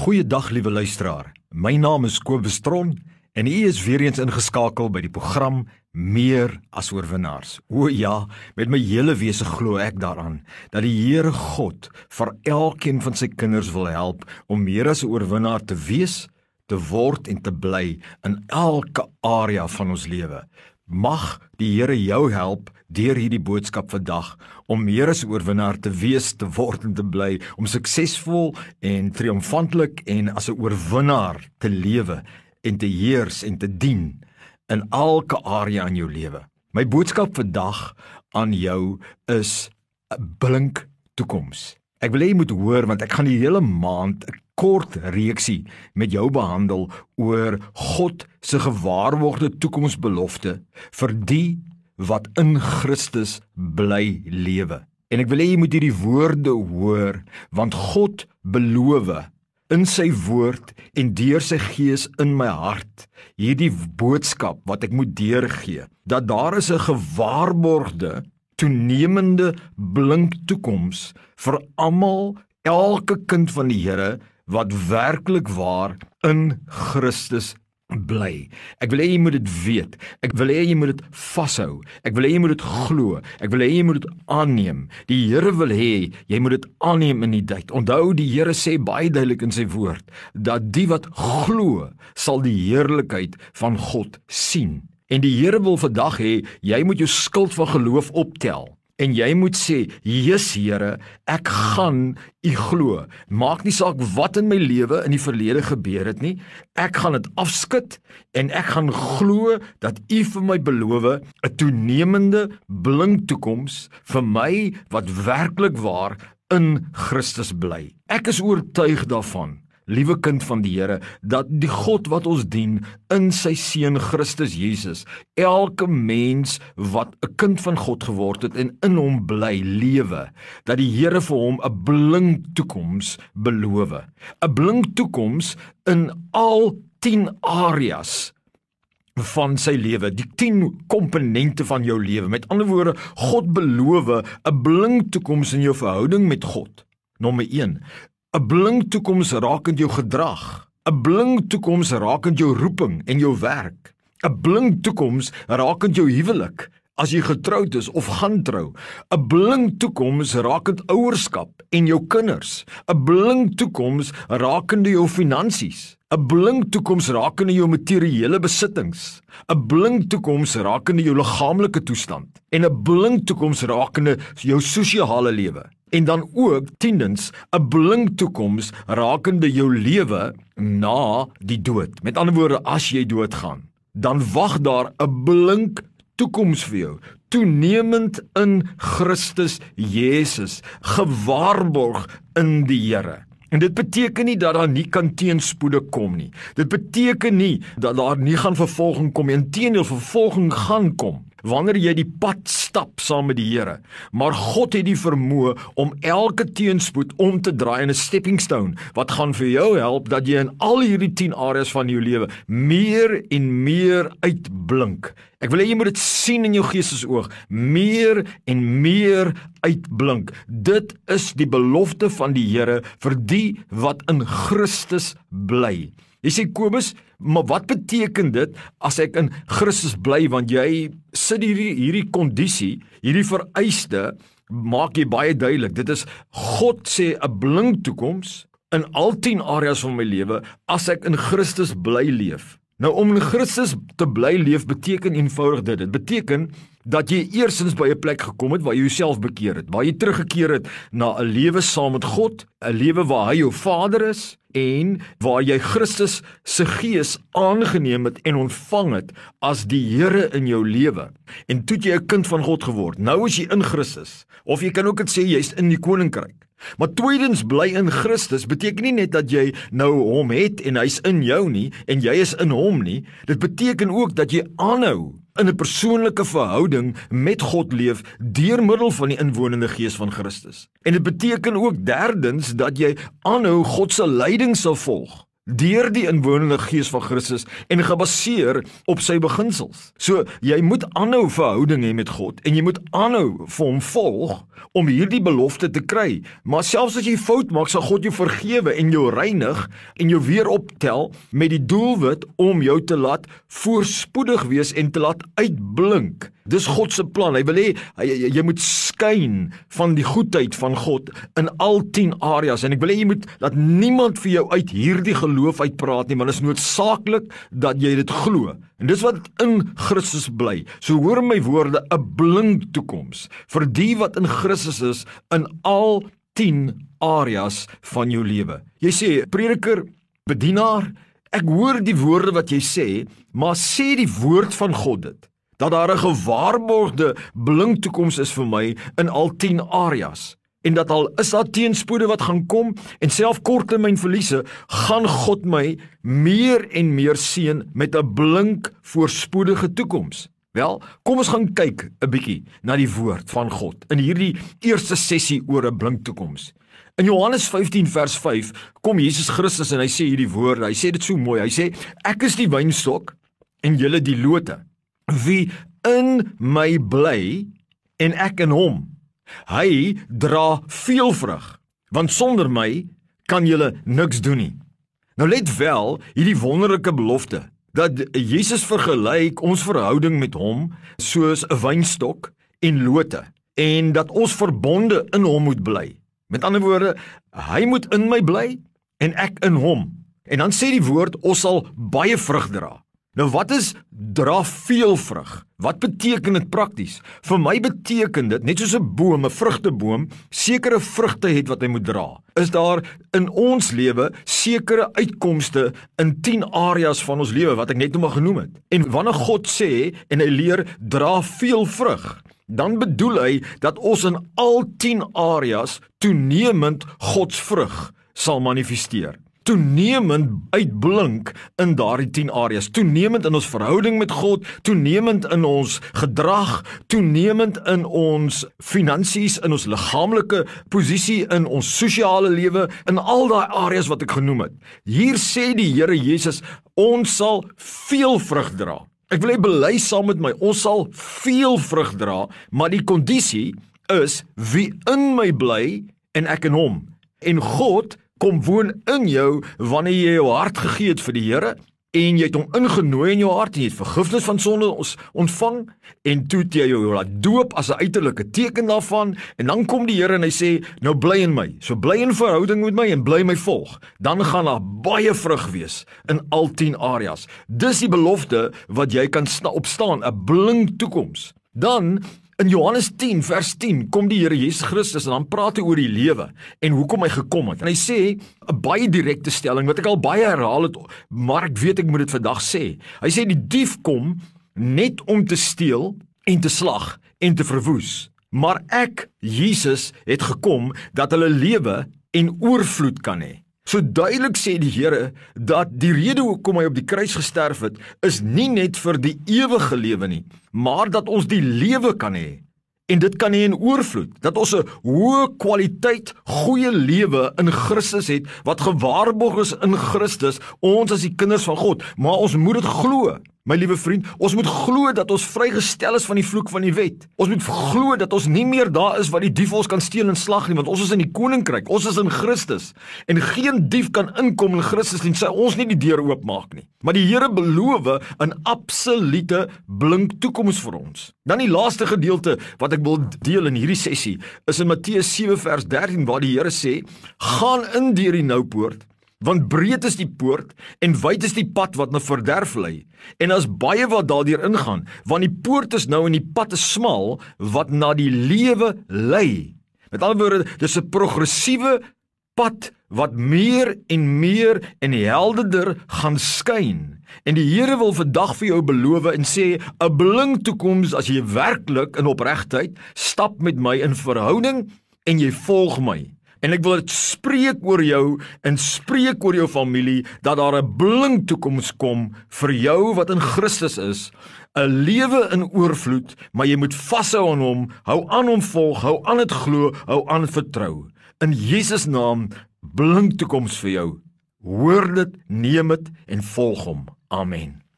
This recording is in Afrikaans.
Goeiedag liewe luisteraar. My naam is Kobus Tron en u is weer eens ingeskakel by die program Meer as oorwinnaars. O ja, met my hele wese glo ek daaraan dat die Here God vir elkeen van sy kinders wil help om meer as 'n oorwinnaar te wees, te word en te bly in elke area van ons lewe. Mag die Here jou help deur hierdie boodskap vandag om meer as 'n oorwinnaar te wees, te word en te bly, om suksesvol en triomfantelik en as 'n oorwinnaar te lewe en te heers en te dien in elke area in jou lewe. My boodskap vandag aan jou is 'n blink toekoms. Ek wil hê jy moet hoor want ek gaan die hele maand 'n kort reeksie met jou behandel oor God se gewaarborgde toekomsbelofte vir die wat in Christus bly lewe. En ek wil hê jy moet hierdie woorde hoor want God beloof in sy woord en deur sy gees in my hart hierdie boodskap wat ek moet deurgee dat daar is 'n gewaarborgde toenemende blink toekoms vir almal elke kind van die Here wat werklik waar in Christus bly. Ek wil hê jy moet dit weet. Ek wil hê jy moet dit vashou. Ek wil hê jy moet dit glo. Ek wil hê jy moet dit aanneem. Die Here wil hê jy moet dit aanneem in die tyd. Onthou die Here sê baie duidelik in sy woord dat die wat glo sal die heerlikheid van God sien. En die Here wil vandag hê jy moet jou skuld van geloof optel en jy moet sê: "Jesus Here, ek gaan U glo. Maak nie saak wat in my lewe in die verlede gebeur het nie. Ek gaan dit afskud en ek gaan glo dat U vir my beloof 'n toenemende blink toekoms vir my wat werklik waar in Christus bly. Ek is oortuig daarvan liewe kind van die Here, dat die God wat ons dien in sy seun Christus Jesus, elke mens wat 'n kind van God geword het en in hom bly lewe, dat die Here vir hom 'n blink toekoms beloof. 'n Blink toekoms in al 10 areas van sy lewe, die 10 komponente van jou lewe. Met ander woorde, God beloof 'n blink toekoms in jou verhouding met God. Nommer 1. 'n blink toekoms rakend jou gedrag, 'n blink toekoms rakend jou roeping en jou werk, 'n blink toekoms rakend jou huwelik as jy getroud is of gaan trou, 'n blink toekoms rakend ouerskap en jou kinders, 'n blink toekoms rakende jou finansies, 'n blink toekoms rakende jou materiële besittings, 'n blink toekoms rakende jou liggaamlike toestand en 'n blink toekoms rakende jou sosiale lewe en dan ook tiendens 'n blink toekoms rakende jou lewe na die dood. Met ander woorde, as jy doodgaan, dan wag daar 'n blink toekoms vir jou, toenemend in Christus Jesus, gewaarborg in die Here. En dit beteken nie dat daar nie kan teenspoede kom nie. Dit beteken nie dat daar nie gaan vervolging kom nie. Inteendeel, vervolging gaan kom wanneer jy die pad stap saam met die Here. Maar God het die vermoë om elke teenspoed om te draai in 'n stepping stone wat gaan vir jou help dat jy in al hierdie 10 areas van jou lewe meer en meer uitblink. Ek wil hê jy moet dit sien in jou geestesoog, meer en meer uitblink. Dit is die belofte van die Here vir die wat in Christus bly. Jy sê Kobus, maar wat beteken dit as ek in Christus bly want jy sit hierdie hierdie kondisie, hierdie vereiste maak jy baie duidelik. Dit is God sê 'n blink toekoms in al 10 areas van my lewe as ek in Christus bly leef. Nou om in Christus te bly leef beteken eenvoudig dit. Dit beteken dat jy eersins by 'n plek gekom het waar jy jouself bekeer het, waar jy teruggekeer het na 'n lewe saam met God, 'n lewe waar hy jou Vader is en waar jy Christus se gees aangeneem het en ontvang het as die Here in jou lewe. En toe jy 'n kind van God geword. Nou is jy in Christus. Of jy kan ook dit sê jy's in die koninkryk. Maar tweedens bly in Christus beteken nie net dat jy nou hom het en hy's in jou nie en jy is in hom nie. Dit beteken ook dat jy aanhou in 'n persoonlike verhouding met God leef deur middel van die inwonende gees van Christus. En dit beteken ook derdens dat jy aanhou God se leiding sal volg. Deur die inwonende gees van Christus en gebaseer op sy beginsels. So jy moet aanhou verhouding hê met God en jy moet aanhou vir hom volg om hierdie belofte te kry. Maar selfs as jy fout maak, sal God jou vergewe en jou reinig en jou weer optel met die doelwit om jou te laat voorspoedig wees en te laat uitblink. Dis God se plan. Hy wil hê jy, jy moet skyn van die goedheid van God in al 10 areas en ek wil hê jy moet laat niemand vir jou uit hierdie geloof uitpraat nie, want dit is noodsaaklik dat jy dit glo. En dis wat in Christus bly. So hoor my woorde, 'n blink toekoms vir die wat in Christus is in al 10 areas van jou lewe. Jy sê prediker, bedienaar, ek hoor die woorde wat jy sê, maar sê die woord van God dit dat daar 'n gewaarborgde blink toekoms is vir my in al 10 areas en dat al is daar teenspoede wat gaan kom en self korttermynverliese gaan God my meer en meer seën met 'n blink voorspoedige toekoms. Wel, kom ons gaan kyk 'n bietjie na die woord van God in hierdie eerste sessie oor 'n blink toekoms. In Johannes 15 vers 5 kom Jesus Christus en hy sê hierdie woorde. Hy sê dit so mooi. Hy sê ek is die wynstok en julle die lote. Wie in my bly en ek in hom Hy dra veel vrug, want sonder my kan julle niks doen nie. Nou let wel, hierdie wonderlike belofte dat Jesus vergelyk ons verhouding met hom soos 'n wynstok en lote en dat ons verbonde in hom moet bly. Met ander woorde, hy moet in my bly en ek in hom. En dan sê die woord ons sal baie vrug dra. Nou wat is dra veel vrug? Wat beteken dit prakties? Vir my beteken dit net soos 'n boom, 'n vrugteboom, sekere vrugte het wat hy moet dra. Is daar in ons lewe sekere uitkomste in 10 areas van ons lewe wat ek net nou maar genoem het? En wanneer God sê en hy leer dra veel vrug, dan bedoel hy dat ons in al 10 areas toenemend God se vrug sal manifesteer toenemend uitblink in daardie 10 areas, toenemend in ons verhouding met God, toenemend in ons gedrag, toenemend in ons finansies, in ons liggaamlike posisie, in ons sosiale lewe, in al daai areas wat ek genoem het. Hier sê die Here Jesus, ons sal veel vrug dra. Ek wil hê bely saam met my, ons sal veel vrug dra, maar die kondisie is wie in my bly en ek in hom. En God kom woon in jou wanneer jy jou hart gegee het vir die Here en jy het hom ingenooi in jou hart en jy het vergifnis van sonde ontvang en toe jy jou laat doop as 'n uiterlike teken daarvan en dan kom die Here en hy sê nou bly in my. So bly in verhouding met my en bly my volg. Dan gaan daar baie vrug wees in al 10 areas. Dis die belofte wat jy kan opstaan 'n blink toekoms. Dan In Johannes 10 vers 10 kom die Here Jesus Christus en dan praat hy oor die lewe en hoekom hy gekom het. En hy sê 'n baie direkte stelling wat ek al baie herhaal het, maar ek weet ek moet dit vandag sê. Hy sê die dief kom net om te steel en te slag en te verwoes. Maar ek, Jesus, het gekom dat hulle lewe en oorvloed kan hê. So duidelik sê die Here dat die rede hoekom hy op die kruis gesterf het, is nie net vir die ewige lewe nie, maar dat ons die lewe kan hê. En dit kan hê in oorvloed, dat ons 'n hoë kwaliteit goeie lewe in Christus het wat gewaarborg is in Christus, ons as die kinders van God, maar ons moet dit glo. My liewe vriend, ons moet glo dat ons vrygestel is van die vloek van die wet. Ons moet glo dat ons nie meer daar is wat die dief ons kan steel en slag nie, want ons is in die koninkryk. Ons is in Christus. En geen dief kan inkom in Christus en sy ons nie die deur oopmaak nie. Maar die Here beloof 'n absolute blink toekoms vir ons. Dan die laaste gedeelte wat ek wil deel in hierdie sessie is in Matteus 7 vers 13 waar die Here sê: "Gaan in deur die nou poort." Want breed is die poort en wyd is die pad wat na verderf lei en daar's baie wat daardeur ingaan want die poort is nou en die pad is smal wat na die lewe lei. Met ander woorde, dis 'n progressiewe pad wat meer en meer en helderder gaan skyn. En die Here wil vandag vir jou beloof en sê 'n blink toekoms as jy werklik in opregtheid stap met my in verhouding en jy volg my. En ek wil dit spreek oor jou en spreek oor jou familie dat daar 'n blink toekoms kom vir jou wat in Christus is, 'n lewe in oorvloed, maar jy moet vashou aan hom, hou aan hom volg, hou aan dit glo, hou aan vertrou. In Jesus naam blink toekoms vir jou. Hoor dit, neem dit en volg hom. Amen.